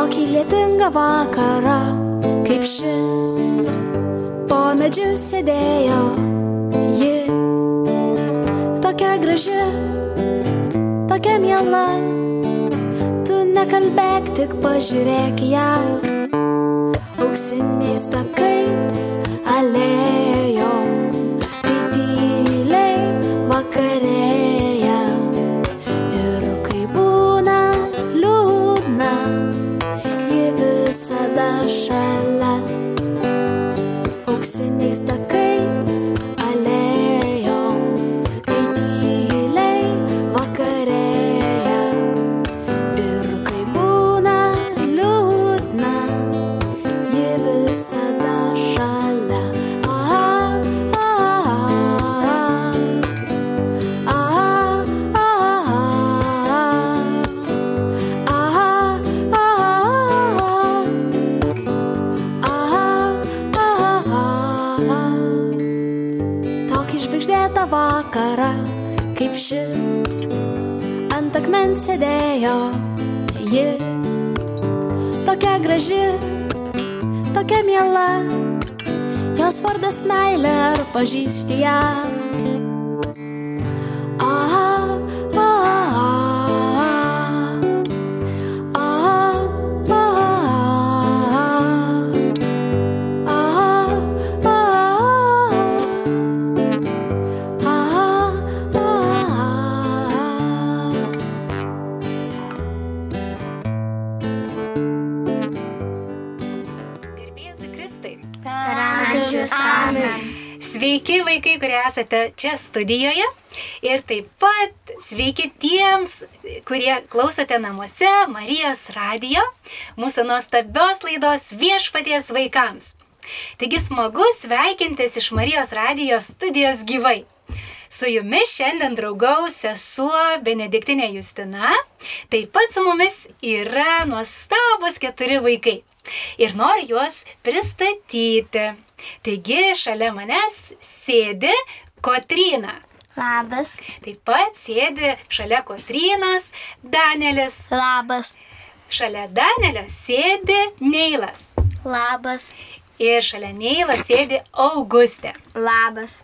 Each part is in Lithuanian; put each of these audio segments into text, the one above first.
Tokį lietingą vakarą, kaip šis, po medžiu sėdėjo ji, tokia graži, tokia miela, tu nekalbėk, tik pažiūrėk ją, auksiniais takais alėjom, sėdėjo ji. Tokia graži, tokia miela, jos vardas meilė ar pažįsti ją. Esate čia studijoje. Ir taip pat sveiki tiems, kurie klausote namuose Marijos radijo, mūsų nuostabios laidos viešpaties vaikams. Taigi smagu sveikintis iš Marijos radijos studijos gyvai. Su jumis šiandien draugaus sesuo Benediktinė Justina, taip pat su mumis yra nuostabus keturi vaikai. Ir noriu juos pristatyti. Taigi šalia manęs sėdi Kotryna. Labas. Taip pat sėdi šalia Kotrynos Danelis. Labas. Šalia Danelio sėdi Neilas. Labas. Ir šalia Neilo sėdi Augustė. Labas.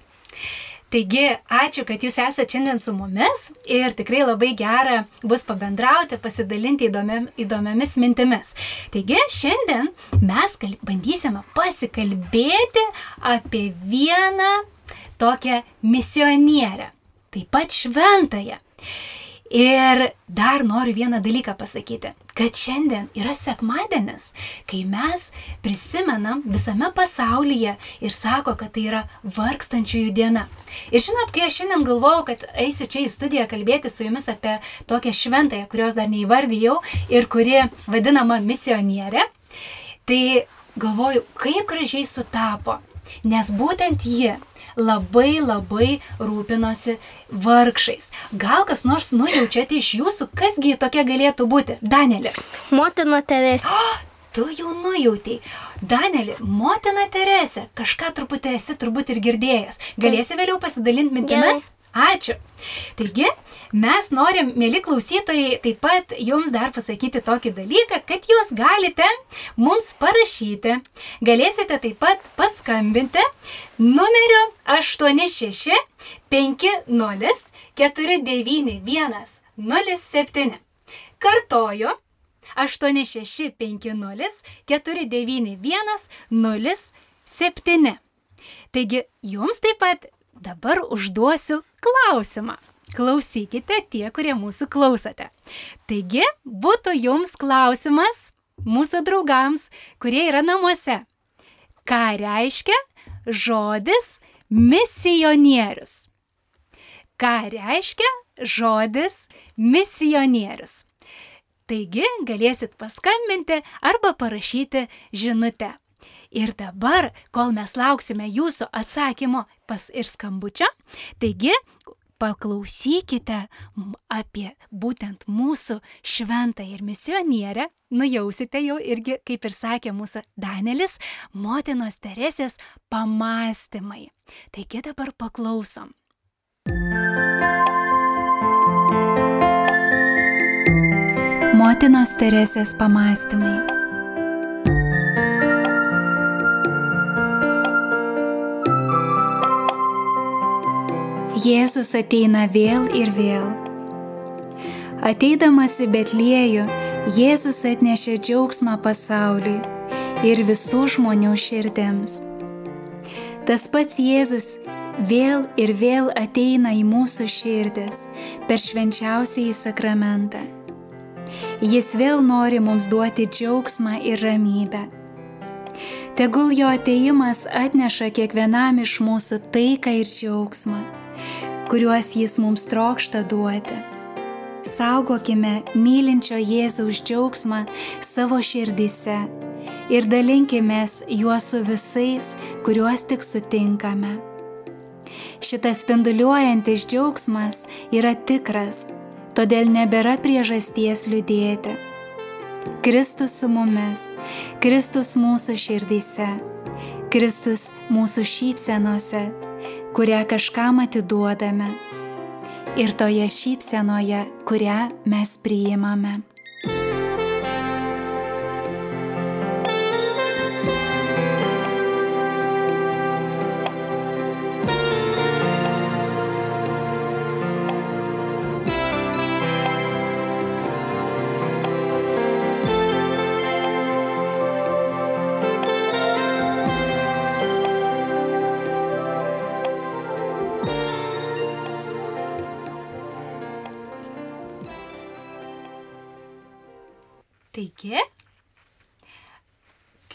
Taigi, ačiū, kad jūs esate šiandien su mumis ir tikrai labai gera bus pabendrauti, pasidalinti įdomiam, įdomiamis mintimis. Taigi, šiandien mes kal- bandysime pasikalbėti apie vieną tokią misionierę, taip pat šventąją. Ir dar noriu vieną dalyką pasakyti, kad šiandien yra sekmadienis, kai mes prisimenam visame pasaulyje ir sako, kad tai yra vargstančiųjų diena. Ir žinot, kai aš šiandien galvojau, kad eisiu čia į studiją kalbėti su jumis apie tokią šventąją, kurios dar neįvardėjau ir kuri vadinama misionierė, tai galvoju, kaip gražiai sutapo, nes būtent ji labai labai rūpinosi vargšais. Gal kas nors nujaučiate iš jūsų, kasgi tokia galėtų būti? Danelė. Motina Teresė. Tu jau nujautai. Danelį, motina Teresė, kažką truputį esi turbūt ir girdėjęs. Galėsi vėliau pasidalinti mintimis? Ačiū. Taigi, mes norim, mėly klausytojai, taip pat jums dar pasakyti tokį dalyką, kad jūs galite mums parašyti. Galėsite taip pat paskambinti numeriu 86 50 491 07. Kartoju 8650 491 07. Taigi, jums taip pat dabar užduosiu klausimą. Klausykite tie, kurie mūsų klausote. Taigi, būtų jums klausimas mūsų draugams, kurie yra namuose. Ką reiškia žodis misionierius? Ką reiškia žodis misionierius? Taigi galėsit paskambinti arba parašyti žinutę. Ir dabar, kol mes lauksime jūsų atsakymo pas ir skambučio, taigi paklausykite apie būtent mūsų šventą ir misionierę, nujausite jau irgi, kaip ir sakė mūsų Danelis, motinos Teresės pamastymai. Taigi dabar paklausom. Motinos Teresės pamastymai. Jėzus ateina vėl ir vėl. Ateidamas į Betliejų, Jėzus atnešė džiaugsmą pasauliui ir visų žmonių širdėms. Tas pats Jėzus vėl ir vėl ateina į mūsų širdis per švenčiausiai sakramentą. Jis vėl nori mums duoti džiaugsmą ir ramybę. Tegul jo ateimas atneša kiekvienam iš mūsų taiką ir džiaugsmą, kuriuos jis mums trokšta duoti. Saugokime mylinčio Jėzaus džiaugsmą savo širdise ir dalinkimės juo su visais, kuriuos tik sutinkame. Šitas spinduliuojantis džiaugsmas yra tikras, todėl nebėra priežasties liūdėti. Kristus su mumis, Kristus mūsų širdyse, Kristus mūsų šypsenose, kurią kažkam atiduodame ir toje šypsenoje, kurią mes priimame.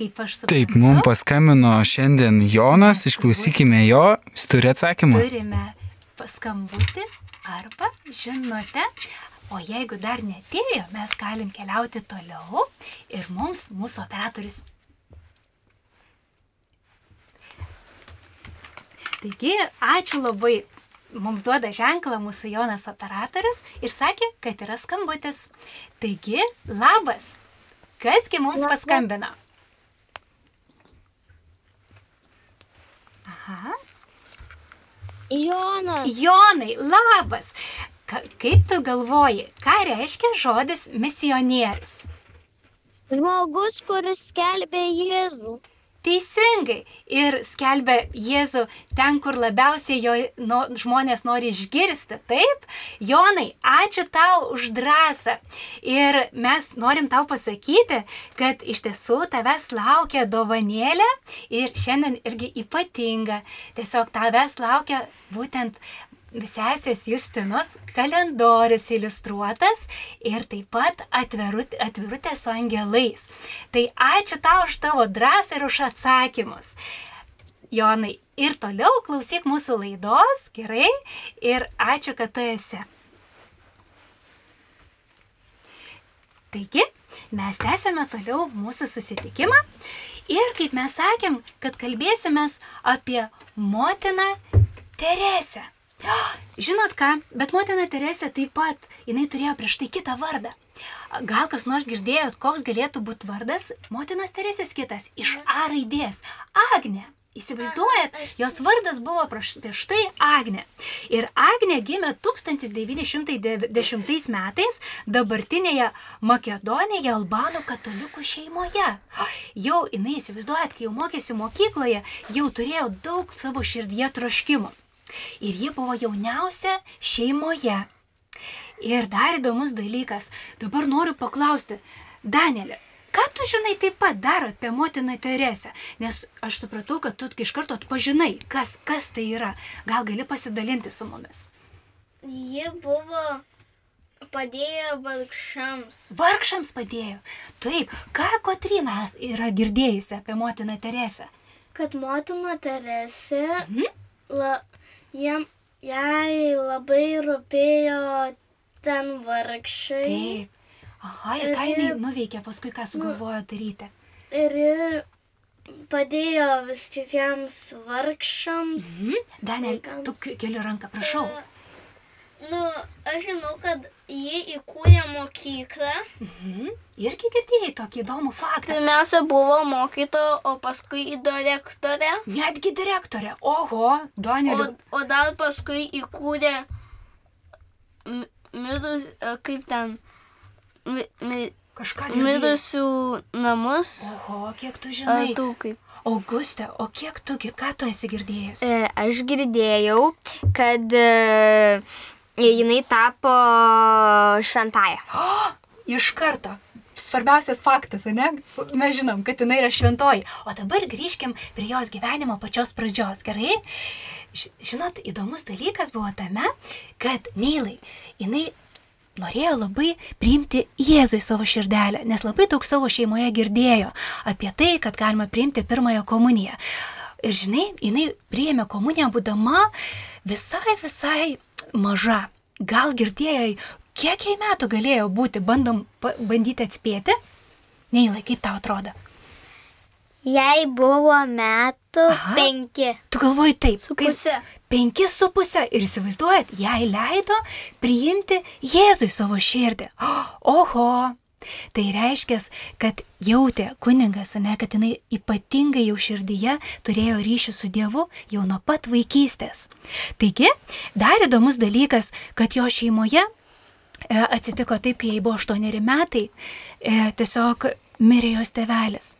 Kaip aš suprantu, Taip, mums paskambino šiandien Jonas, išklausykime jo, jis turi atsakymą. turime paskambutį arba žinutę. O jeigu dar netėjo, mes galim keliauti toliau ir mums mūsų operatorius. Taigi, ačiū labai. Mums duoda ženklą mūsų Jonas operatorius ir sakė, kad yra skambutis. Taigi, labas. Kasgi mums paskambino? Aha. Jonas. Jonai, labas. Ka kaip tu galvoji, ką reiškia žodis misionierius? Žmogus, kuris skelbė Jėzų. Teisingai. Ir skelbia Jėzų ten, kur labiausiai jo no, žmonės nori išgirsti. Taip, Jonai, ačiū tau už drąsą. Ir mes norim tau pasakyti, kad iš tiesų tavęs laukia dovanėlė ir šiandien irgi ypatinga. Tiesiog tavęs laukia būtent Sesės Justinos kalendorius iliustruotas ir taip pat atvirut, atvirutė su angelais. Tai ačiū tau už tavo drąsą ir už atsakymus. Jonai, ir toliau klausyk mūsų laidos, gerai, ir ačiū, kad tu esi. Taigi, mes tęsime toliau mūsų susitikimą ir kaip mes sakėm, kad kalbėsime apie motiną Teresę. Žinot ką, bet motina Teresė taip pat, jinai turėjo prieš tai kitą vardą. Gal kas nors girdėjot, koks galėtų būti vardas motinos Teresės kitas iš A raidės - Agne. Įsivaizduojat, jos vardas buvo prieš tai Agne. Ir Agne gimė 1910 metais dabartinėje Makedonijoje Albanų katalikų šeimoje. Jau jinai, įsivaizduojat, kai jau mokėsi mokykloje, jau turėjo daug savo širdyje troškimų. Ir ji buvo jauniausia šeimoje. Ir dar įdomus dalykas. Dabar noriu paklausti, Danielė, ką tu žinai taip pat dar apie motiną Teresę? Nes aš supratau, kad tu iš karto atpažinai, kas, kas tai yra. Gal gali pasidalinti su mumis? Ji buvo padėjo vargšams. Vargšams padėjo. Taip, ką Kotrina yra girdėjusi apie motiną Teresę? Kad motina Teresė, Mhm. la, jam, jai labai rūpėjo ten vargšai. Taip. Aha, ir ką jinai nuveikė paskui, ką sugalvojo daryti? Ir padėjo vis kitiems vargšams. Mhm. Daniel, tu ke- keli ranką, prašau. Nu, aš žinau, kad ji įkūrė mokyklą. Mhm. Irgi girdėjai tokį įdomų faktą. Pirmiausia buvo mokytoja, o paskui į direktorę. Netgi direktorė. Oho, O, Daniel. o dar paskui įkūrė mi- mirus, e, kaip ten, mi, mi, Kažką girdėjai. mirusių namus. Oho, kiek tu žinai. tų kaip. Auguste, o kiek tu, ką tu esi girdėjęs? E, Aš girdėjau, kad e, jinai tapo šventąją. O, iš karto. Svarbiausias faktas, ne? Mes žinom, kad jinai yra šventoji. O dabar grįžkim prie jos gyvenimo pačios pradžios, gerai? Žinot, įdomus dalykas buvo tame, kad Neilai, jinai norėjo labai priimti Jėzų į savo širdelę, nes labai daug savo šeimoje girdėjo apie tai, kad galima priimti pirmąją komuniją. Ir žinai, jinai priėmė komuniją būdama visai, visai maža. Gal girdėjo, kiek jai metų galėjo būti, bandom bandyti atspėti? Neilai, kaip tau atrodo? Jai buvo metų Aha. penki. Tu galvoji taip, Su puse. Penki su pusė. Ir įsivaizduojat, jai leido priimti Jėzų į savo širdį. Oho. Tai reiškia, kad jautė kuningas, ne, kad jinai ypatingai jau širdyje turėjo ryšį su Dievu jau nuo pat vaikystės. Taigi, dar įdomus dalykas, kad jo šeimoje e, atsitiko taip, jai buvo 8 metai, e, tiesiog mirė jos tevelis.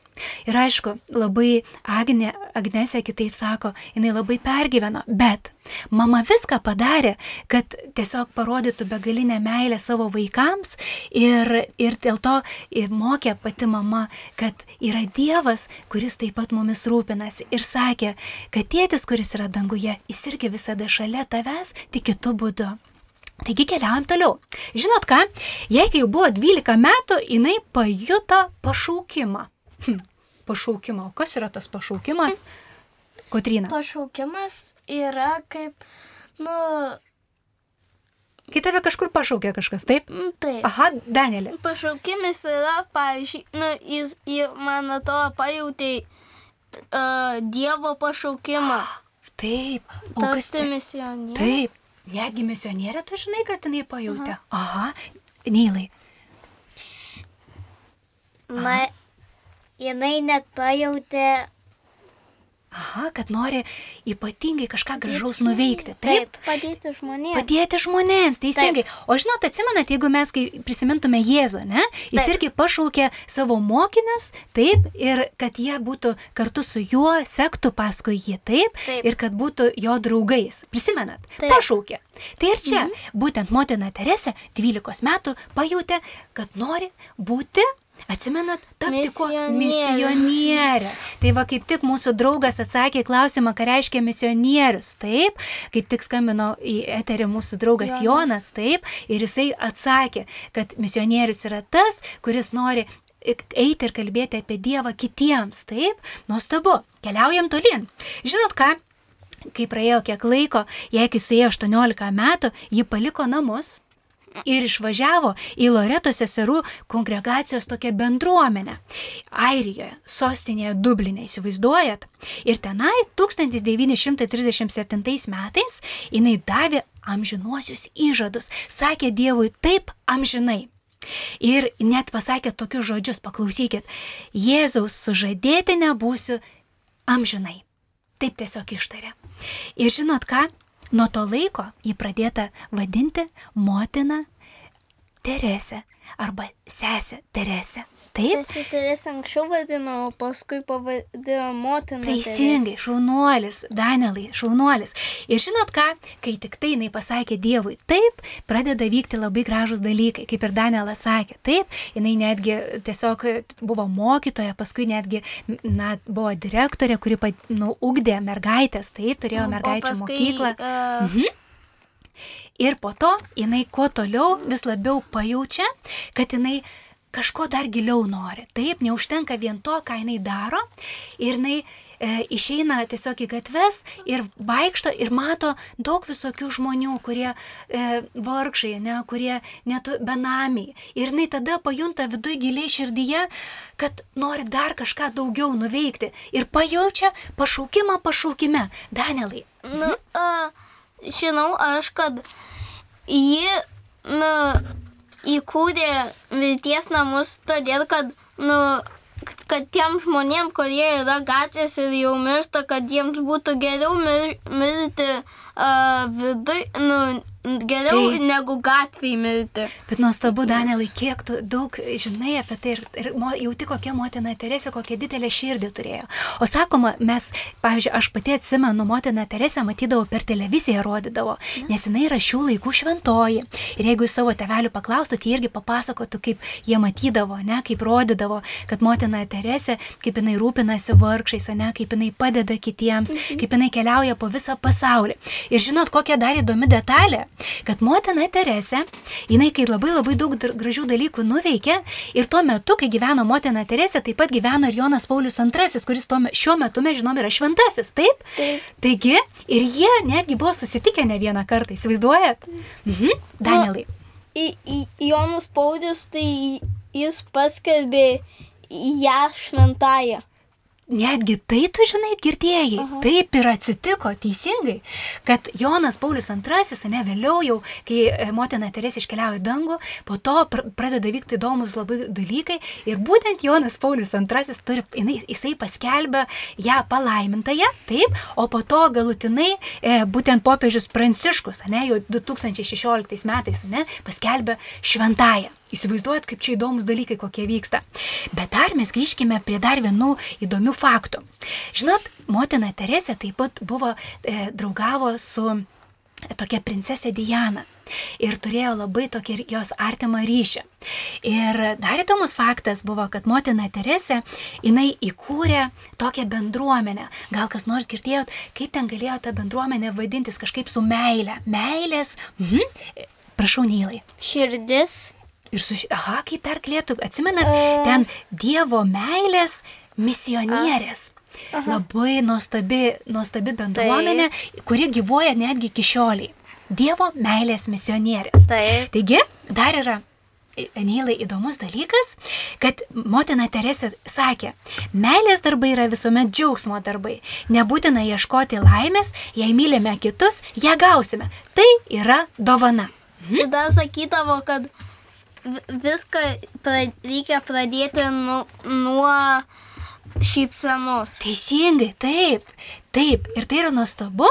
Ir aišku, labai Agne, Agnesė kitaip sako, jinai labai pergyveno, bet mama viską padarė, kad tiesiog parodytų begalinę meilę savo vaikams ir, ir dėl to mokė pati mama, kad yra Dievas, kuris taip pat mumis rūpinasi ir sakė, kad tėtis, kuris yra danguje, jis irgi visada šalia tavęs, tik kitų būdų. Taigi keliaujam toliau. Žinot ką, jei jau buvo 12 metų, jinai pajuto pašaukimą. Hm, pašaukimą. O kas yra tas pašaukimas? Kotrina. Pašaukimas yra kaip, nu, Kai tave kažkur pašaukė kažkas, taip? nu, taip. Aha, Danielė. Pašaukimas yra, pavyzdžiui, nu, jis, jis man atrodo, pajutė uh, Dievo pašaukimą. Taip. Tapti Auguste. misionieriumi. Taip. Netgi misionierė, tu žinai, kad jinai pajutė. Aha. Neilai. Ma, jinai net pajutė. Aha, kad nori ypatingai kažką gražaus nuveikti. Taip. Padėti žmonėms. Padėti žmonėms, teisingai. O žinot, atsimenat, jeigu mes kai prisimintume Jėzų, ne? Jis Taip. irgi pašaukė savo mokinius, taip, ir kad jie būtų kartu su juo, sektų paskui jį, taip, Taip. ir kad būtų jo draugais. Prisimenat? Taip. Pašaukė. Tai ir čia, būtent motina Teresė 12 metų pajutė, kad nori būti Atsimenat, tapti kuo? Misionierė. Tai va kaip tik mūsų draugas atsakė klausimą, ką reiškia misionierius. Taip, kaip tik skambino į eterį mūsų draugas Jonas, Jonas taip, ir jisai atsakė, kad misionierius yra tas, kuris nori eiti ir kalbėti apie Dievą kitiems. Taip, nuostabu. Keliaujam tolin. Žinot ką? Kai praėjo kiek laiko, jei kai suėjo 18 metų, ji paliko namus ir išvažiavo į Loreto seserų kongregacijos tokią bendruomenę. Airijoje, sostinėje Dublinė, įsivaizduojat? Ir tenai 1937 metais jinai davė amžinuosius įžadus, sakė Dievui taip amžinai. Ir net pasakė tokius žodžius, paklausykit, Jėzaus sužadėti nebūsiu amžinai. taip tiesiog ištarė. Ir žinot ką, nuo to laiko jį pradėta vadinti motina Teresė arba sesė Teresė. Taip? Sesiteris anksčiau vadino, o paskui pavadino motiną. Teisingai, šaunuolis, Danielai, šaunuolis. Ir žinot ką, kai tik tai jinai pasakė Dievui, taip, pradeda vykti labai gražus dalykai, kaip ir Danielas sakė, taip, jinai netgi tiesiog buvo mokytoja, paskui netgi, na, buvo direktorė, kuri, pa- nu, ugdė mergaitės, taip, turėjo mergaičių mokyklą. Uh, Mhm. Ir po to jinai kuo toliau vis labiau pajaučia, kad jinai kažko dar giliau nori. Taip, neužtenka vien to, ką jinai daro. Ir jinai e, išeina tiesiog į gatves ir vaikšto ir mato daug visokių žmonių, kurie e, vargšai, ne, kurie netu benamiai. Ir jinai tada pajunta viduje giliai širdyje, kad nori dar kažką daugiau nuveikti. Ir pajaučia pašaukimą pašaukime. Danielai. nu, uh, žinau aš, kad ji nu, įkūrė vilties namus todėl, kad, nu, kad tiem žmonėm, kurie yra gatvės ir jau miršta, kad jiems būtų geriau mir, mirti uh, vidui, nu, geriau Tai- negu gatvėje mirti. Bet nuostabu, Danielai, kiek tu daug žinai apie tai ir, ir jauti, kokia motina Teresė, kokią didelę širdį turėjo. O sakoma, mes, pavyzdžiui, aš pati atsimenu, motina Teresė matydavau per televiziją rodydavo, nes jinai yra šių laikų šventoji. Ir jeigu jūs savo tevelių paklaustų, tai irgi papasakotų, kaip jie matydavo, ne, kaip rodydavo, kad motina Teresė, kaip jinai rūpinasi vargšais, ne, kaip jinai padeda kitiems, kaip jinai keliauja po visą pasaulį. Ir žinot, kokia dar įdomi detalė, kad motina Teresė, jinai kai labai labai daug gražių dalykų nuveikė ir tuo metu, kai gyveno motina Teresė, taip pat gyveno ir Jonas Paulius II, kuris tuo, šiuo metu, mes žinom, yra šventasis, taip? Taip. Taigi, ir jie netgi buvo susitikę ne vieną kartą, įsivaizduojat? Mhm. Danielai. Į, į Jonas Paulius, tai jis paskelbė ją šventąją. Netgi tai tu žinai, girdėjai. Aha. Taip ir atsitiko, teisingai, kad Jonas Paulius II, ne vėliau jau, kai e, motina Teresė iškeliauja į dangų, po to pr pradeda vykti įdomus labai dalykai ir būtent Jonas Paulius II turi, jinai, jisai paskelbė ją palaimintąją, taip, o po to galutinai e, būtent popiežius Pranciškus, ne, jau 2016 metais, ne, paskelbė šventąją. Įsivaizduojat, kaip čia įdomus dalykai, kokie vyksta. Bet dar mes grįžkime prie dar vienų įdomių faktų. Žinot, motina Teresė taip pat buvo, e, draugavo su tokia princesė Diana. Ir turėjo labai tokį jos artimą ryšį. Ir dar įdomus faktas buvo, kad motina Teresė, jinai įkūrė tokią bendruomenę. Gal kas nors girdėjot, kaip ten galėjo ta bendruomenė vadintis kažkaip su meile. Meilės. Mhm. Prašau, Nylai. Širdis. Ir su... Aha, kaip dar galėtų, atsimenat, ten Dievo meilės misionierės. Labai nuostabi, nuostabi bendruomenė, kuri gyvuoja netgi iki šioliai. Dievo meilės misionierės. Taip. Taigi, dar yra Nylai įdomus dalykas, kad motina Teresė sakė, meilės darbai yra visuomet džiaugsmo darbai. Nebūtina ieškoti laimės, jei mylime kitus, ją gausime. Tai yra dovana. Ir dar sakydavo, kad viską pra, reikia pradėti nu, nuo šypsenos. Teisingai, taip, taip. Ir tai yra nuostabu.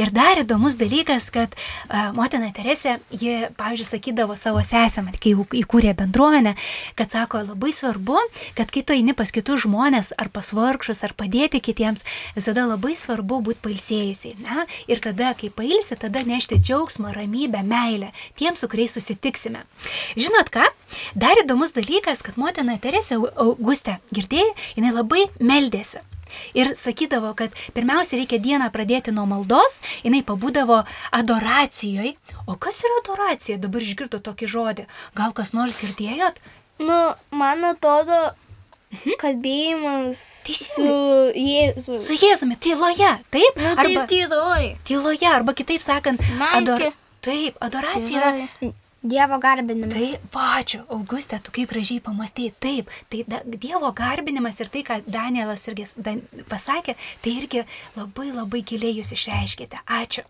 Ir dar įdomus dalykas, kad uh, motina Teresė, ji, pavyzdžiui, sakydavo savo sesėm, kai įkūrė bendruomenę, kad sako, labai svarbu, kad kai tu eini pas kitus žmonės, ar pas vargšus, ar padėti kitiems, visada labai svarbu būti pailsėjusiai. Ne? Ir tada, kai pailsi, tada nešti džiaugsmą, ramybę, meilę tiems, su kuriais susitiksime. Žinot ką? Dar įdomus dalykas, kad motina Teresė Au- Augustė, girdėjai, jinai labai meldėsi. Ir sakydavo, kad pirmiausia reikia dieną pradėti nuo maldos, jinai pabūdavo adoracijoje. O kas yra adoracija? Dabar išgirdo tokį žodį. Gal kas nors girdėjot? Nu, man atrodo, kalbėjimas su Jėzu. Su Jėzumi, tyloje, taip? Nu, taip, tyroj. Tyloje, arba kitaip sakant, Smelki. Taip, adoracija yra Dievo garbinimas. Tai pačiu, Augustė, tu kaip gražiai pamastėjai, taip, tai da, Dievo garbinimas ir tai, ką Danielas irgi Dan, pasakė, tai irgi labai labai giliai jūs išreiškite. Ačiū.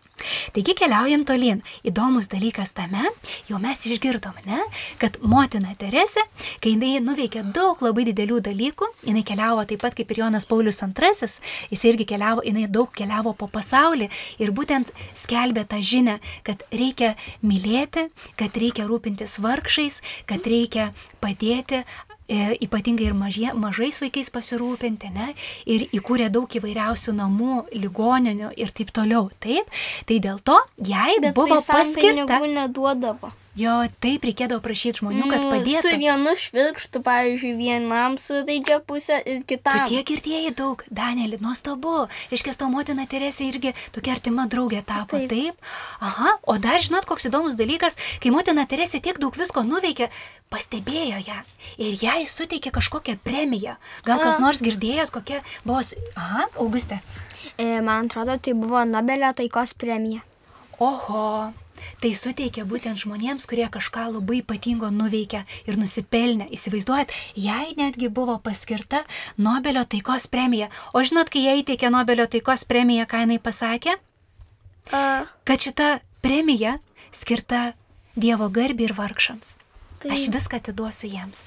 Taigi keliaujam tolyn. Įdomus dalykas tame, jau mes išgirdom, ne, kad motina Teresė, kai jinai nuveikė daug labai didelių dalykų, jinai keliavo taip pat kaip ir Jonas Paulius II, jis irgi keliavo, jinai daug keliavo po pasaulį ir būtent skelbė tą žinę, kad reikia mylėti, kad reikia rūpintis vargšais, kad reikia padėti ypatingai ir mažie, mažais vaikais pasirūpinti, ne, ir įkūrė daug įvairiausių namų, ligoninių ir taip toliau. Taip, tai dėl to jai Bet buvo paskirta. pinigų neduodavo. Jo, taip reikėdavo prašyti žmonių, kad Nu, padėtų. Su vienu švirkštu, pavyzdžiui, vienam sudaidžia pusę ir Tu kitam. tiek girdėjai daug, Danielį, nuostabu. Reiškia, tavo motina Teresė irgi tokia artima draugė tapo, taip. Taip. Aha, o dar žinot, koks įdomus dalykas, kai motina Teresė tiek daug visko nuveikė, pastebėjo ją ir jai suteikė kažkokią premiją. Gal kas A. nors girdėjot, kokia buvo... Aha, Auguste. E, Man atrodo, tai buvo Nobelio taikos premija. Oho, tai suteikia būtent žmonėms, kurie kažką labai ypatingo nuveikė ir nusipelnė. Įsivaizduojat, jai netgi buvo paskirta Nobelio taikos premija. O žinot, kai jai įteikė Nobelio taikos premiją, ką jinai pasakė? A, Kad šita premija skirta Dievo garbi ir vargšams. tai, Aš viską atiduosiu jiems.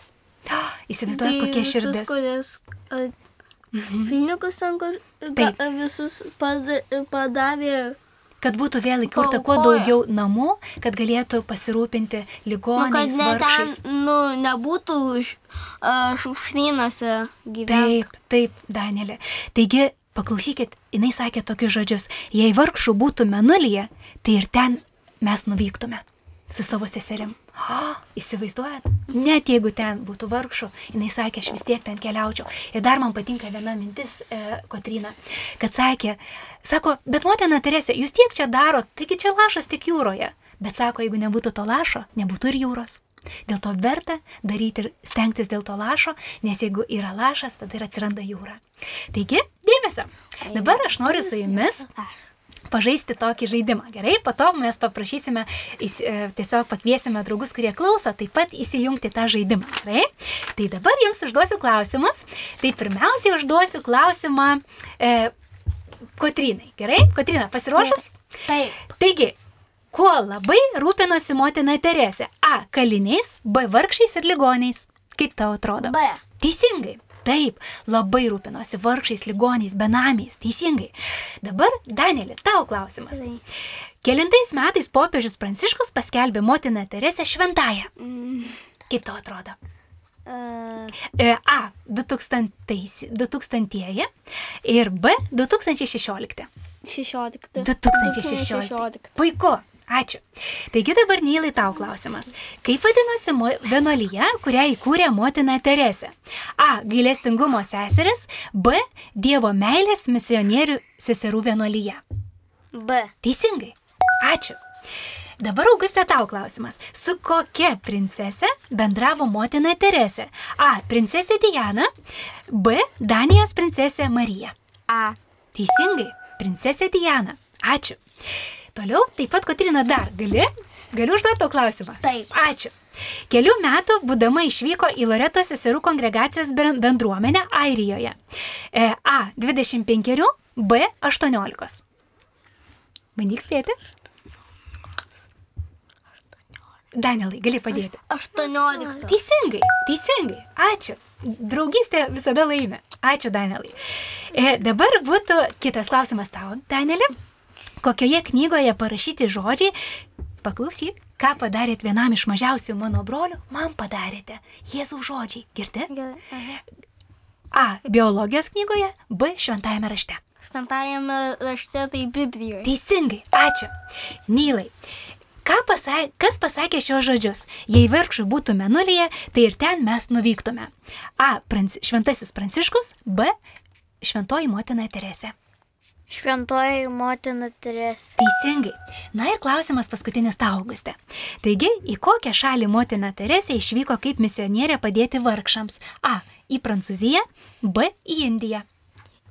Ah, Įsivaizduojat, kokia visus, širdis. Kurias, a, pinigus ten kur Taip. ga- visus pada, padavė. Kad būtų vėl įkurta kuo daugiau namų, kad galėtų pasirūpinti Nu, kad ligoniais, ne ten, nu, nebūtų šušnynuose gyventi. Taip, taip, Danielė. Taigi, paklausykit, jinai sakė tokius žodžius, jei vargšų būtų menulyje, tai ir ten mes nuvyktume su savo seserim. O, įsivaizduojat? Net jeigu ten būtų vargšų, jinai sakė, aš vis tiek ten keliaučiau. Ir dar man patinka viena mintis, e, Kotrina, kad sakė, sako, bet motina Teresė, jūs tiek čia darot, taigi čia lašas tik jūroje. Bet sako, jeigu nebūtų to lašo, nebūtų ir jūros. Dėl to verta daryti ir stengtis dėl to lašo, nes jeigu yra lašas, tada ir atsiranda jūra. Taigi, dėmesio. Dabar aš noriu su jumis pažaisti tokį žaidimą. Gerai, po to mes paprašysime, e, tiesiog pakviesime draugus, kurie klauso, taip pat įsijungti tą žaidimą. Gerai? Tai dabar jums užduosiu klausimus. Tai pirmiausiai užduosiu klausimą e, Kotrinai. Gerai? Kotrina, pasiruošus? Taip. Taigi, kuo labai rūpinosi motina Teresė? A. Kaliniais, B. Vargšiais ir ligoniais. Kaip tau atrodo? B. Teisingai. Taip, labai rūpinosi vargšiais, ligoniais, benamiais. Teisingai. Dabar, Danielė, tau klausimas. Kelintais metais popiežius Pranciškus paskelbė motiną Teresę šventąją. Kaip tau atrodo? A, E, A. 2000 2000 ir B. 2016. 16. 2016. Puiku. Ačiū. Taigi dabar Nylai tau klausimas. Kaip vadinosi vienuolyje, kurią įkūrė motina Teresė? A. Gailestingumo seseris. B. Dievo meilės misionierių seserų vienuolyje. B. Teisingai. Ačiū. Dabar Augustė tau klausimas. Su kokia princese bendravo motina Teresė? A. Princesė Diana. B. Danijos princesė Marija. A. Teisingai, princesė Diana. Ačiū. Toliau, taip pat, Kotrina, dar gali? Galiu užduoti tau klausimą? Taip. Ačiū. Kelių metų būdama išvyko į Loreto seserų kongregacijos ben- bendruomenę Airijoje. E, A. 25, B. 18. Bandyk spėti. Danielai, gali padėti. 18. Teisingai, teisingai. Ačiū. Draugystė visada laimė. Ačiū, Danielai. E, dabar būtų kitas klausimas tau, Danielė. Kokioje knygoje parašyti žodžiai, paklausyk, ką padarėt vienam iš mažiausių mano brolių, man padarėte. Jėzaus žodžiai, girdi? A. Biologijos knygoje, B. Šventajame rašte. Šventajame rašte tai Biblijoje. Teisingai, ačiū. Nylai. Pasakė, kas pasakė šios žodžius? Jei vargšų būtų menulyje, tai ir ten mes nuvyktume. A. Pranc, šventasis Pranciškus, B. Šventoji motina Teresė. Šventoji motina Teresė. Teisingai. Na ir klausimas paskutinis tau, Auguste. Taigi, į kokią šalį motina Teresė išvyko kaip misionierė padėti vargšams? A. Į Prancūziją, B. Į Indiją.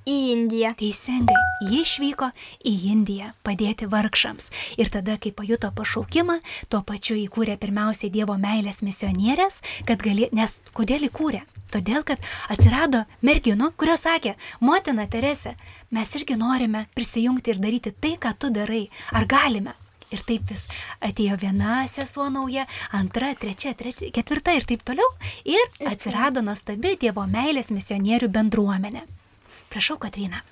Į Indiją. Teisingai, ji išvyko į Indiją padėti vargšams. Ir tada, kai pajuto pašaukimą, tuo pačiu įkūrė pirmiausiai Dievo meilės misionierės, kad gali, nes kodėl įkūrė? Todėl, kad atsirado merginų, kurios sakė, motina Terese, mes irgi norime prisijungti ir daryti tai, ką tu darai. Ar galime? Ir taip vis atėjo viena sesuo nauja, antra, trečia, trečia, ketvirta ir taip toliau. Ir atsirado nuostabi Dievo meilės misionierių bendruomenė. Prašau, Katrina.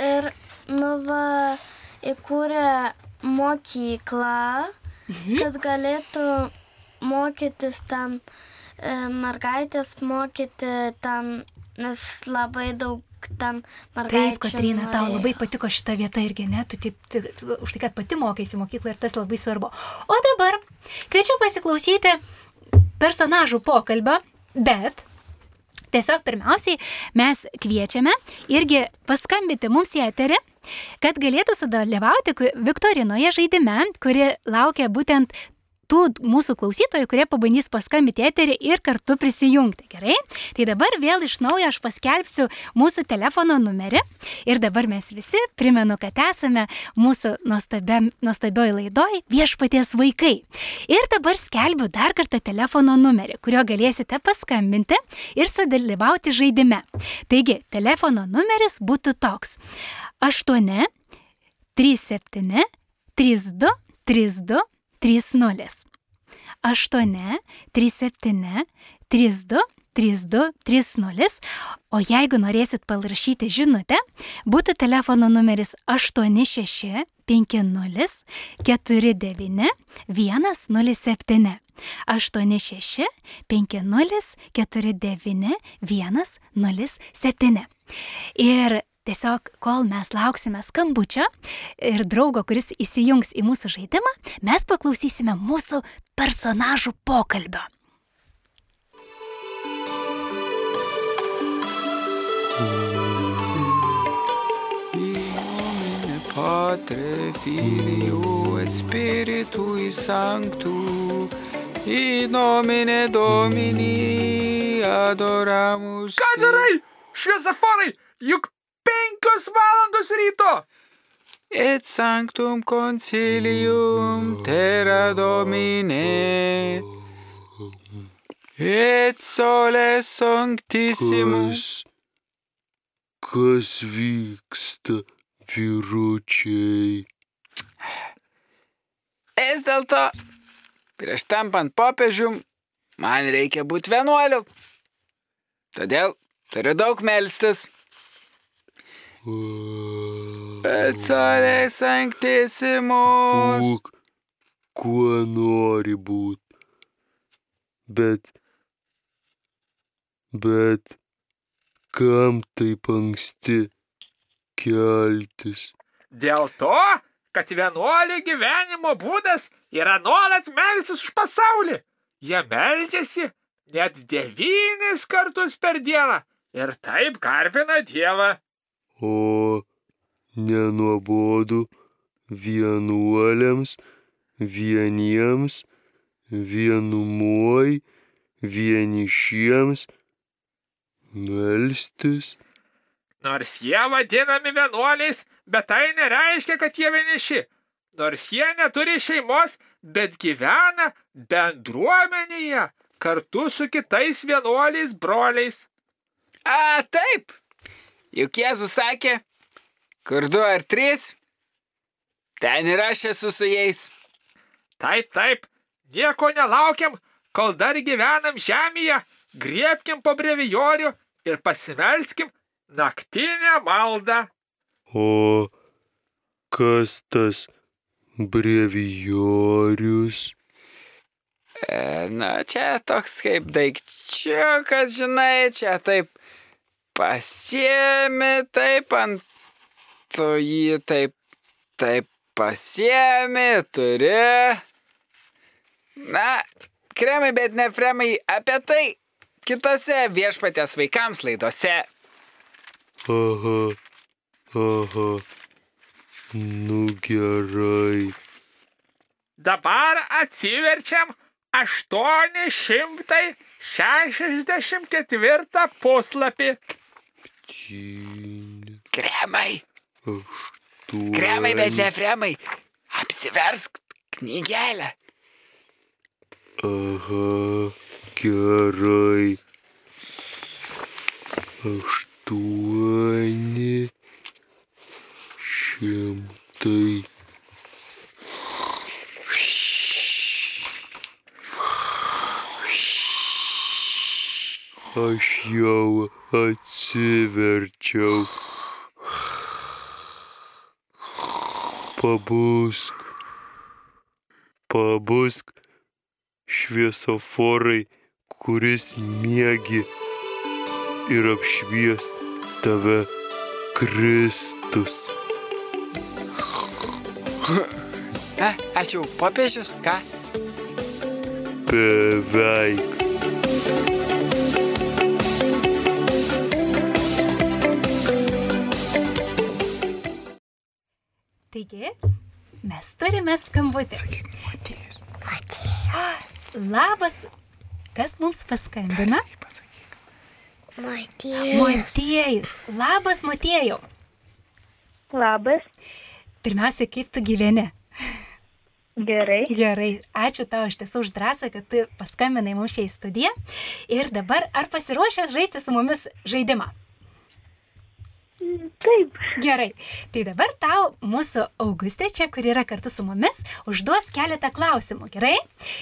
Ir, nu, va, įkūrė mokyklą, kad galėtų mokytis ten, e, mergaitės mokyti ten, nes labai daug ten mergaičių. Taip, Katrina, tau norėjo. labai patiko šita vieta irgi, ne? Tu taip, taip, už tai, kad pati mokėsi mokyklą ir tas labai svarbu. O dabar kviečiu pasiklausyti personažų pokalbio, bet tiesiog pirmiausiai mes kviečiame irgi paskambinti mums į eterį, kad galėtų sudalyvauti Viktorinoje žaidime, kuri laukia būtent tų mūsų klausytojų, kurie pabandys paskambinti eterį ir kartu prisijungti. Gerai? Tai dabar vėl iš naujo aš paskelbsiu mūsų telefono numerį. Ir dabar mes visi primenu, kad esame mūsų nuostabioj laidoj viešpaties vaikai. Ir dabar skelbiu dar kartą telefono numerį, kurio galėsite paskambinti ir sudalyvauti žaidime. Taigi, telefono numeris būtų toks. 8 37 32 32 30. 8 37 32 32 30. O jeigu norėsit parašyti žinutę, būtų telefono numeris 86 50 49 107. 86 50 49 107. Ir tiesiog, kol mes lauksime skambučio ir draugo, kuris įsijungs į mūsų žaidimą, mes paklausysime mūsų personažų pokalbio. Nomine Patre Filio et Spiritui Sanctu, in nomine Domini adoramus. Ką darai? Šviesaforai, juk penkios valandos ryto. Et sanctum concilium terra Domine. Et sole sanctissimus. Kas vyksta, vyručiai? Vis dėlto, prieš tampant popiežium, man reikia būti vienuoliu. Todėl turiu daug melstis. Sole sanctissimus. Būk, kuo nori būt. Bet, bet, kam taip anksti keltis? Dėl to, kad vienuolių gyvenimo būdas yra nuolat melsis už pasaulį. Jie meldžiasi net devynis kartus per dieną ir taip garbina Dievą. O nenuobodu vienuoliams, vieniems, vienumoj, vienišiems melstis. Nors jie vadinami vienuoliais, bet tai nereiškia, kad jie vieniši. Nors jie neturi šeimos, bet gyvena bendruomenėje kartu su kitais vienuoliais broliais. A, taip. Juk Jėzus sakė, kur du ar trys, ten ir aš esu su jais. Taip, taip, nieko nelaukiam, kol dar gyvenam žemėje, griebkim po brevijorių ir pasimelskim naktinę maldą. O kas tas brevijorius? E, na, čia toks kaip daikčiukas, žinai, čia taip pasiemi, taip ant tu jį taip, taip pasiemi, turi. Na, kremai, bet ne fremai, apie tai kitose viešpatės vaikams laidose. Aha, aha. Nu gerai. Dabar atsiverčiam 864 puslapį. Tyli. Kremai, Aštuoni. kremai, bet ne fremai. Apsiversk knygelę. Aha, gerai. aštuoni šimtai. Aš jau atsiverčiau. Pabusk. Pabusk šviesoforai, kuris miegi ir apšvies tave Kristus. E, aš jau popiežius, ką? Beveik. Taigi, mes turime skambutį. Labas, kas mums paskambina? Motiejus. Labas, Motiejau. Labas, Pirmiausia, kaip tu gyveni? gerai. Gerai, ačiū tau iš tiesų už drąsą, kad tu paskambinai mums šią į studiją. Ir dabar, ar pasiruošęs žaisti su mumis žaidimą? Taip, Gerai, tai dabar tau mūsų Augustė čia, kur yra kartu su mumis, užduos keletą klausimų, gerai?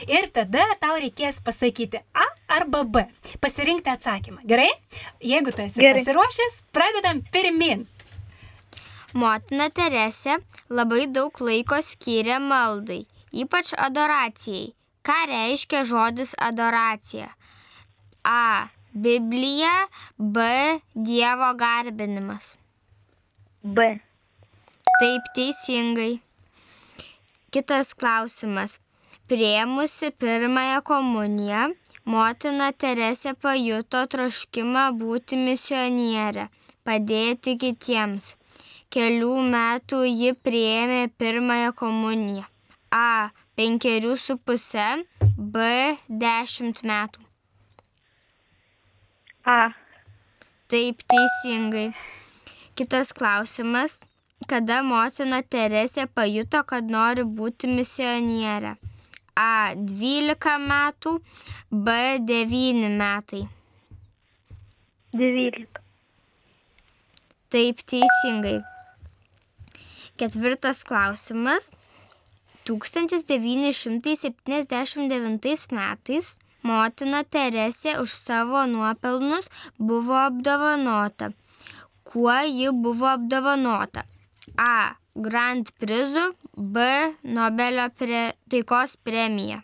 Ir tada tau reikės pasakyti A arba B, pasirinkti atsakymą, gerai? Jeigu tu esi Gerai. pasiruošęs, pradedam pirmin. Motina Teresė labai daug laiko skiria maldai, ypač adoracijai. Ką reiškia žodis adoracija? A. Biblija, B. Dievo garbinimas. B. Taip teisingai. Kitas klausimas. Priemusi pirmąją komuniją, motina Teresė pajuto troškimą būti misionierė, padėti kitiems. Kelių metų ji prieėmė pirmąją komuniją. A. Penkerių su puse, B. Dešimt metų. A. Taip teisingai. Kitas klausimas. Kada motina Teresė pajuto, kad nori būti misionierė? A. 12 metų, B. 9 metai. 12. Taip teisingai. Ketvirtas klausimas. 1979 metais motina Teresė už savo nuopelnus buvo apdovanota. Kuo ji buvo apdovanota? A. Grand prizu, B. Nobelio pre... taikos premija.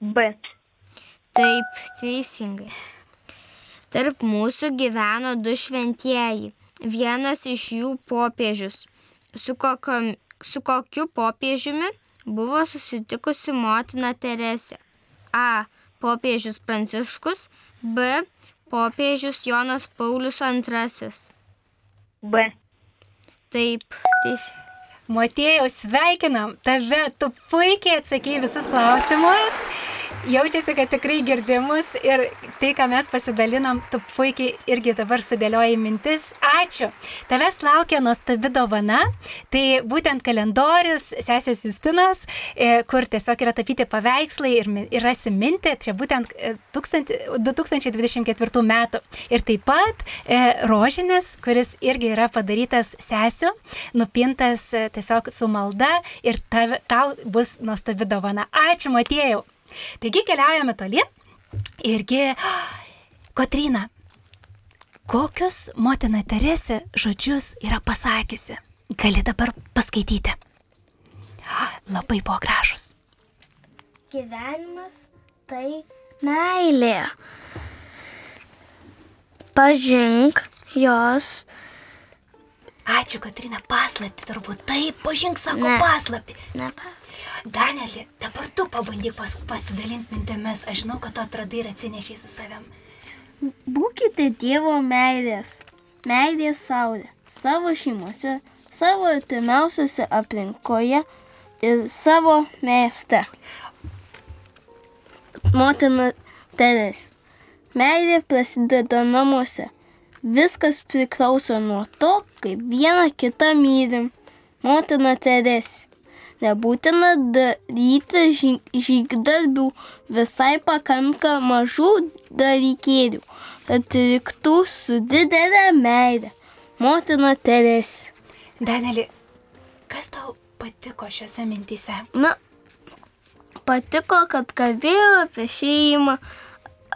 B. Taip, teisingai. Tarp mūsų gyveno du šventieji. Vienas iš jų popiežius. Su, kokiom, su kokiu popiežiumi buvo susitikusi motina Teresė? A. Popiežius Pranciškus. B. Popiežius Jonas Paulius II. B. Taip, teisingai. Motiejau, sveikinam tave, tu puikiai atsakėjai visus klausimus. Jaučiasi, kad tikrai girdimus ir tai, ką mes pasidalinam, tu puikiai irgi dabar sudėliojai mintis. Ačiū. Tavęs laukia nuostabi dovana. Tai būtent kalendorius sesės Justinos, e, kur tiesiog yra tapyti paveikslai ir, ir rasi mintį, čia būtent e, 1000 2024 metų. Ir taip pat e, rožinis, kuris irgi yra padarytas sesių, nupintas e, tiesiog su malda ir tau bus nuostabi dovana. Ačiū, Matėjau. Taigi keliaujame tolyn. Irgi, Kotrina, kokius motina Teresė žodžius yra pasakiusi? Gali dabar paskaityti. Labai buvo gražus. Gyvenimas tai meilė. Pažink jos. Ačiū, Katrina, paslapti turbūt. Taip, pažink sako Ne. paslapti. Nepas. Danelį, dabar tu pabandyk pas, pasidalinti mintimis. Aš žinau, kad tu atradai ir atsinešiai su savim. Būkite Dievo meilės, meilės saulė savo šeimose, savo artimiausiose aplinkoje ir savo mieste. Motina Teresė. Meilė prasideda namuose. Viskas priklauso nuo to, kaip vieną kitą mylim. Motina Teresė. Nebūtina daryti žy- žygdarbių, visai pakanka mažų dalykėlių. atriktų su didelė meilė. Motina Teresė. Danelį, kas tau patiko šiuose mintyse? Na, patiko, kad kalbėjo apie šeimą,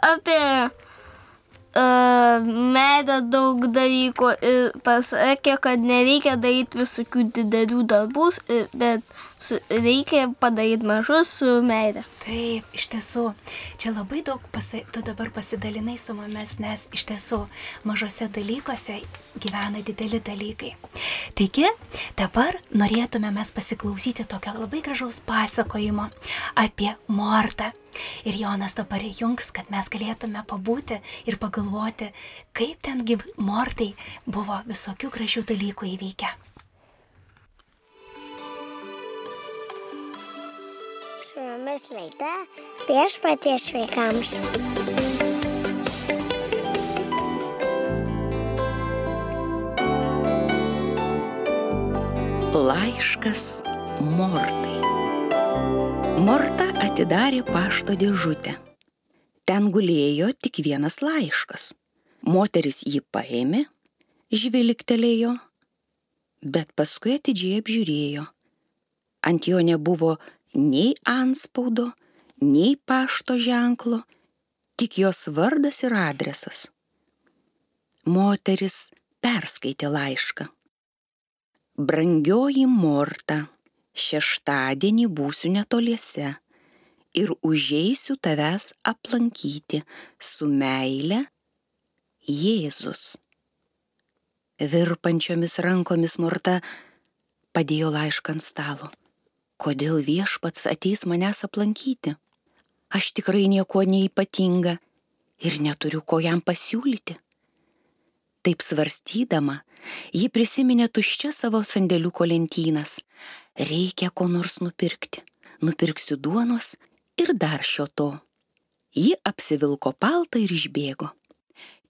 apie uh, meilę daug dalykų ir pasakė, kad nereikia daryti visokių didelių darbų, bet su, reikia padaryti mažus su meilė. Taip, iš tiesų, čia labai daug pasa... tu dabar pasidalinai su mumis, nes iš tiesų mažose dalykuose gyvena dideli dalykai. Taigi, dabar norėtume mes pasiklausyti tokio labai gražaus pasakojimo apie Mortą. Ir Jonas dabar įjungs, kad mes galėtume pabūti ir pagalvoti, kaip tengi Mortai buvo visokių gražių dalykų įvykę. Su jumis laida viešpaties vaikams. Laiškas Mortai. Morta atidarė pašto dėžutę. Ten gulėjo tik vienas laiškas. Moteris jį paėmė, žvilgtelėjo, bet paskui atidžiai apžiūrėjo. Ant jo nebuvo nei anspaudo, nei pašto ženklo, tik jos vardas ir adresas. Moteris perskaitė laišką. Brangioji Morta, šeštadienį būsiu netoliese ir užeisiu tavęs aplankyti su meile Jėzus. Virpančiomis rankomis Morta padėjo laišką ant stalo. Kodėl viešpats ateis manęs aplankyti? Aš tikrai nieko neipatinga ir neturiu ko jam pasiūlyti. Taip svarstydama, ji prisiminė tuščia savo sandėliuko lentynas. Reikia ko nors nupirkti. Nupirksiu duonos ir dar šio to. Ji apsivilko paltą ir išbėgo.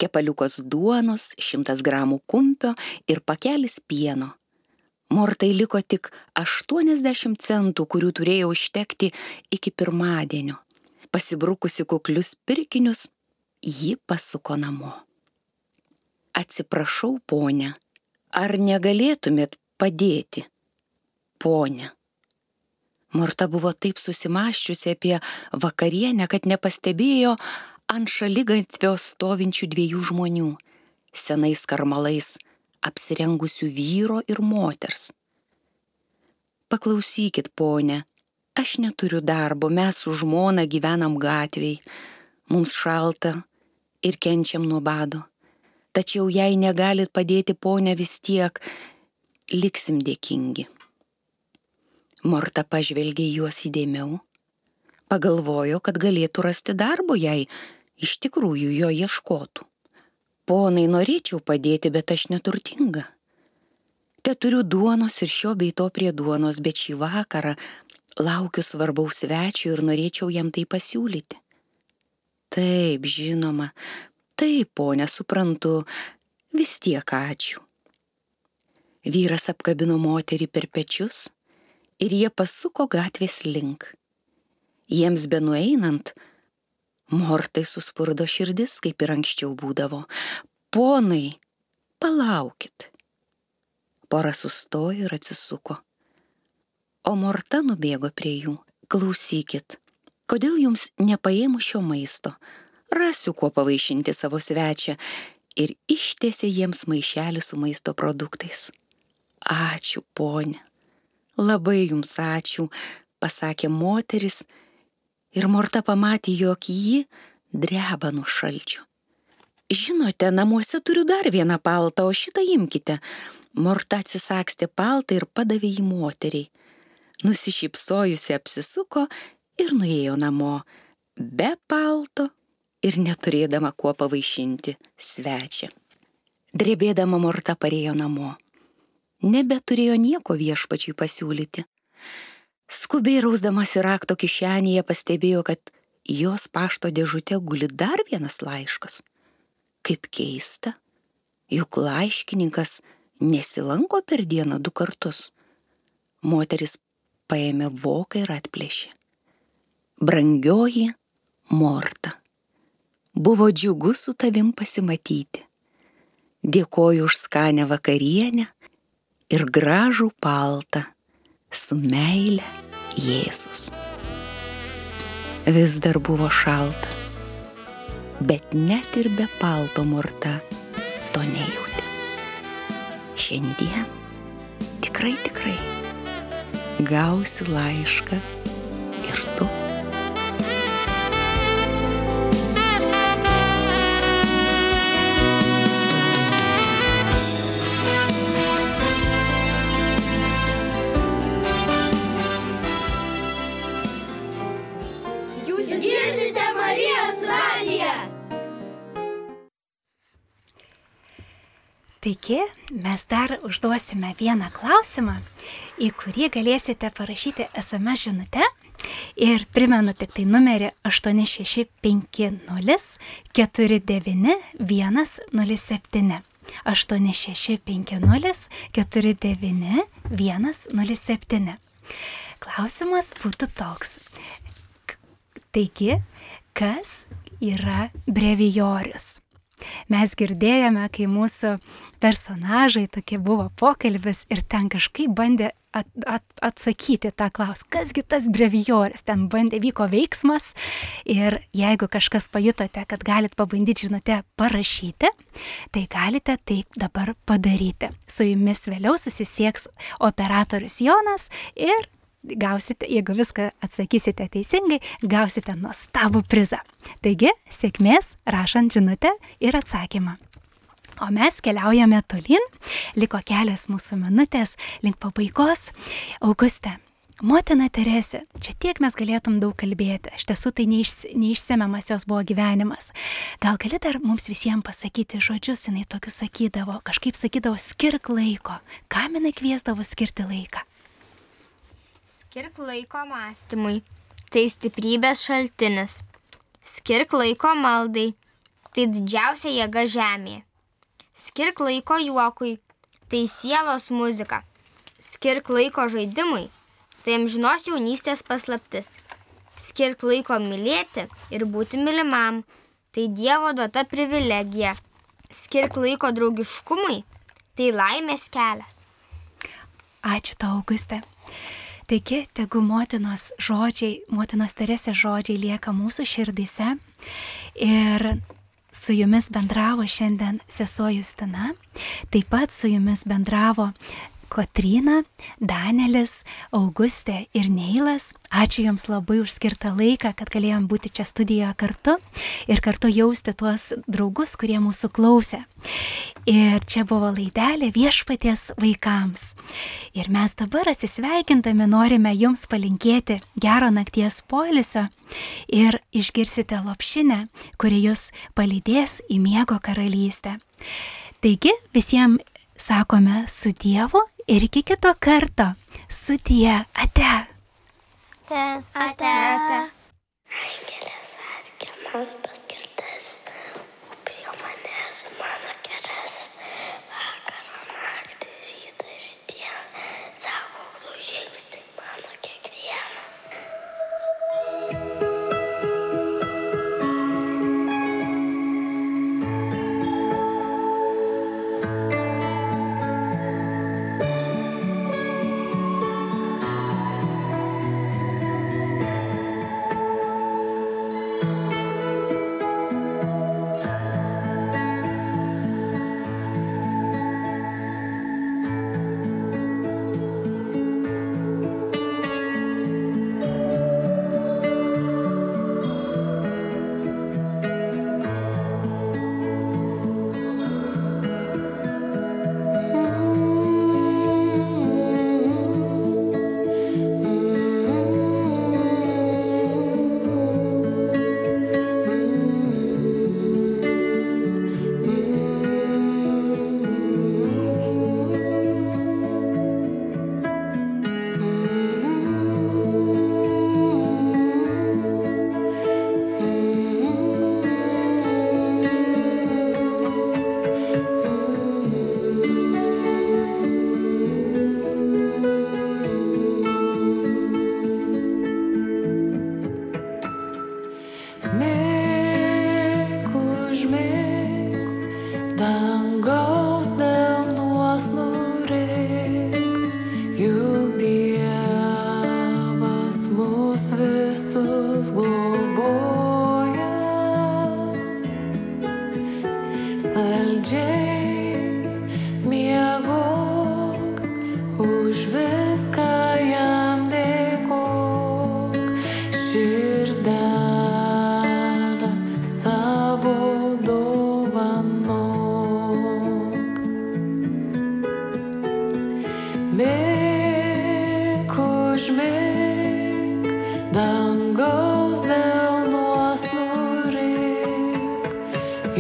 Kepaliukos duonos, šimtas gramų kumpio ir pakelis pieno. Mortai liko tik 80 centų, kurių turėjo užtekti iki pirmadienio. Pasibrukusi kuklius pirkinius, ji pasuko namo. Atsiprašau, ponia, ar negalėtumėt padėti? Ponia. Morta buvo taip susimaščiusi apie vakarienę, kad nepastebėjo ant šalygatvio stovinčių dviejų žmonių - senais karmalais, apsirengusių vyro ir moters. Paklausykit, ponė, aš neturiu darbo, mes su žmona gyvenam gatviai, mums šalta ir kenčiam nuo bado. Tačiau jei negalit padėti, ponė, vis tiek liksim dėkingi. Morta pažvelgė juos įdėmiau, pagalvojo, kad galėtų rasti darbo, jei iš tikrųjų jo ieškotų. Ponai, norėčiau padėti, bet aš neturtinga. Te turiu duonos ir šio bei to prie duonos, bet šį vakarą laukiu svarbaus svečio ir norėčiau jam tai pasiūlyti. Taip, žinoma, taip, ponė, suprantu, vis tiek ačiū. Vyras apkabino moterį per pečius ir jie pasuko gatvės link. Jiems benueinant, mortai suspurdo širdis, kaip ir anksčiau būdavo. Ponai, palaukit. Pora sustojo ir atsisuko. O Morta nubėgo prie jų. Klausykit, kodėl jums nepaėmų šio maisto? Rasiu kuo pavaišinti savo svečią ir ištiesė jiems maišelį su maisto produktais. Ačiū, ponė. Labai jums ačiū, pasakė moteris ir Morta pamatė, jog ji dreba nuo šalčio. Žinote, namuose turiu dar vieną paltą, o šitą imkite. Morta atsisakstė paltą ir padavė jį moteriai. Nusišypsojusi apsisuko ir nuėjo namo, be palto ir neturėdama kuo pavaišinti svečią. Drebėdama Morta parėjo namo. Nebeturėjo nieko viešpačiui pasiūlyti. Skubiai rausdamas į rakto kišenėje pastebėjo, kad jos pašto dėžute guli dar vienas laiškas. Kaip keista, juk laiškininkas nesilanko per dieną du kartus. Moteris paėmė voką ir atplėšė. Brangioji Morta, Buvo džiugu su tavim pasimatyti. Dėkoju už skanę vakarienę ir gražų paltą su meile Jėzus. Vis dar buvo šalta, bet net ir be palto morta to nejauti. Šiandien tikrai, tikrai gausi laišką Taigi, mes dar užduosime vieną klausimą, į kurį galėsite parašyti SMS žinutę. Ir primenu tik tai numerį 8650 49107. 8650 49107. Klausimas būtų toks. Taigi, kas yra brevijorius? Mes girdėjome, kai mūsų personažai tokie buvo pokalbis ir ten kažkaip bandė at, at, atsakyti tą klausimą, kasgi tas brevijorius, ten bandė, vyko veiksmas ir jeigu kažkas pajutote, kad galit pabandyti žinutę parašyti, tai galite taip dabar padaryti. Su jumis vėliau susisieks operatorius Jonas ir gausite, jeigu viską atsakysite teisingai, gausite nuostabų prizą. Taigi, sėkmės rašant žinutę ir atsakymą. O mes keliaujame tolin, liko kelias mūsų minutės link pabaigos. Auguste, motina Teresė, čia tiek mes galėtum daug kalbėti, iš tiesų tai neiš, neišsemiamas jos buvo gyvenimas. Gal gali dar mums visiems pasakyti žodžius, jinai tokius sakydavo, kažkaip sakydavo, skirk laiko, kam jinai kviesdavo skirti laiką. Skirk laiko mąstymui. Tai stiprybės šaltinis. Skirk laiko maldai. Tai didžiausia jėga žemėje. Skirk laiko juokui. Tai sielos muzika. Skirk laiko žaidimui. Tai amžinos jaunystės paslaptis. Skirk laiko mylėti ir būti mylimam. Tai Dievo duota privilegija. Skirk laiko draugiškumui. Tai laimės kelias. Ačiū tau, Auguste. Taigi, tegu motinos žodžiai, motinos Teresės žodžiai lieka mūsų širdise. Ir su jumis bendravo šiandien sesuo Justina, taip pat su jumis bendravo Kotryna, Danelis, Augustė ir Neilas. Ačiū Jums labai už skirtą laiką, kad galėjom būti čia studijoje kartu ir kartu jausti tuos draugus, kurie mūsų klausė. Ir čia buvo laidelė viešpaties vaikams. Ir mes dabar atsisveikindami norime Jums palinkėti gero nakties polisio ir išgirsite lopšinę, kuri Jūs palydės į miego karalystę. Taigi visiems sakome su Dievu ir iki kito karto. Sudie, ate. Ate. Ate. ate. Angelės arkė man paskirtas,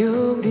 juk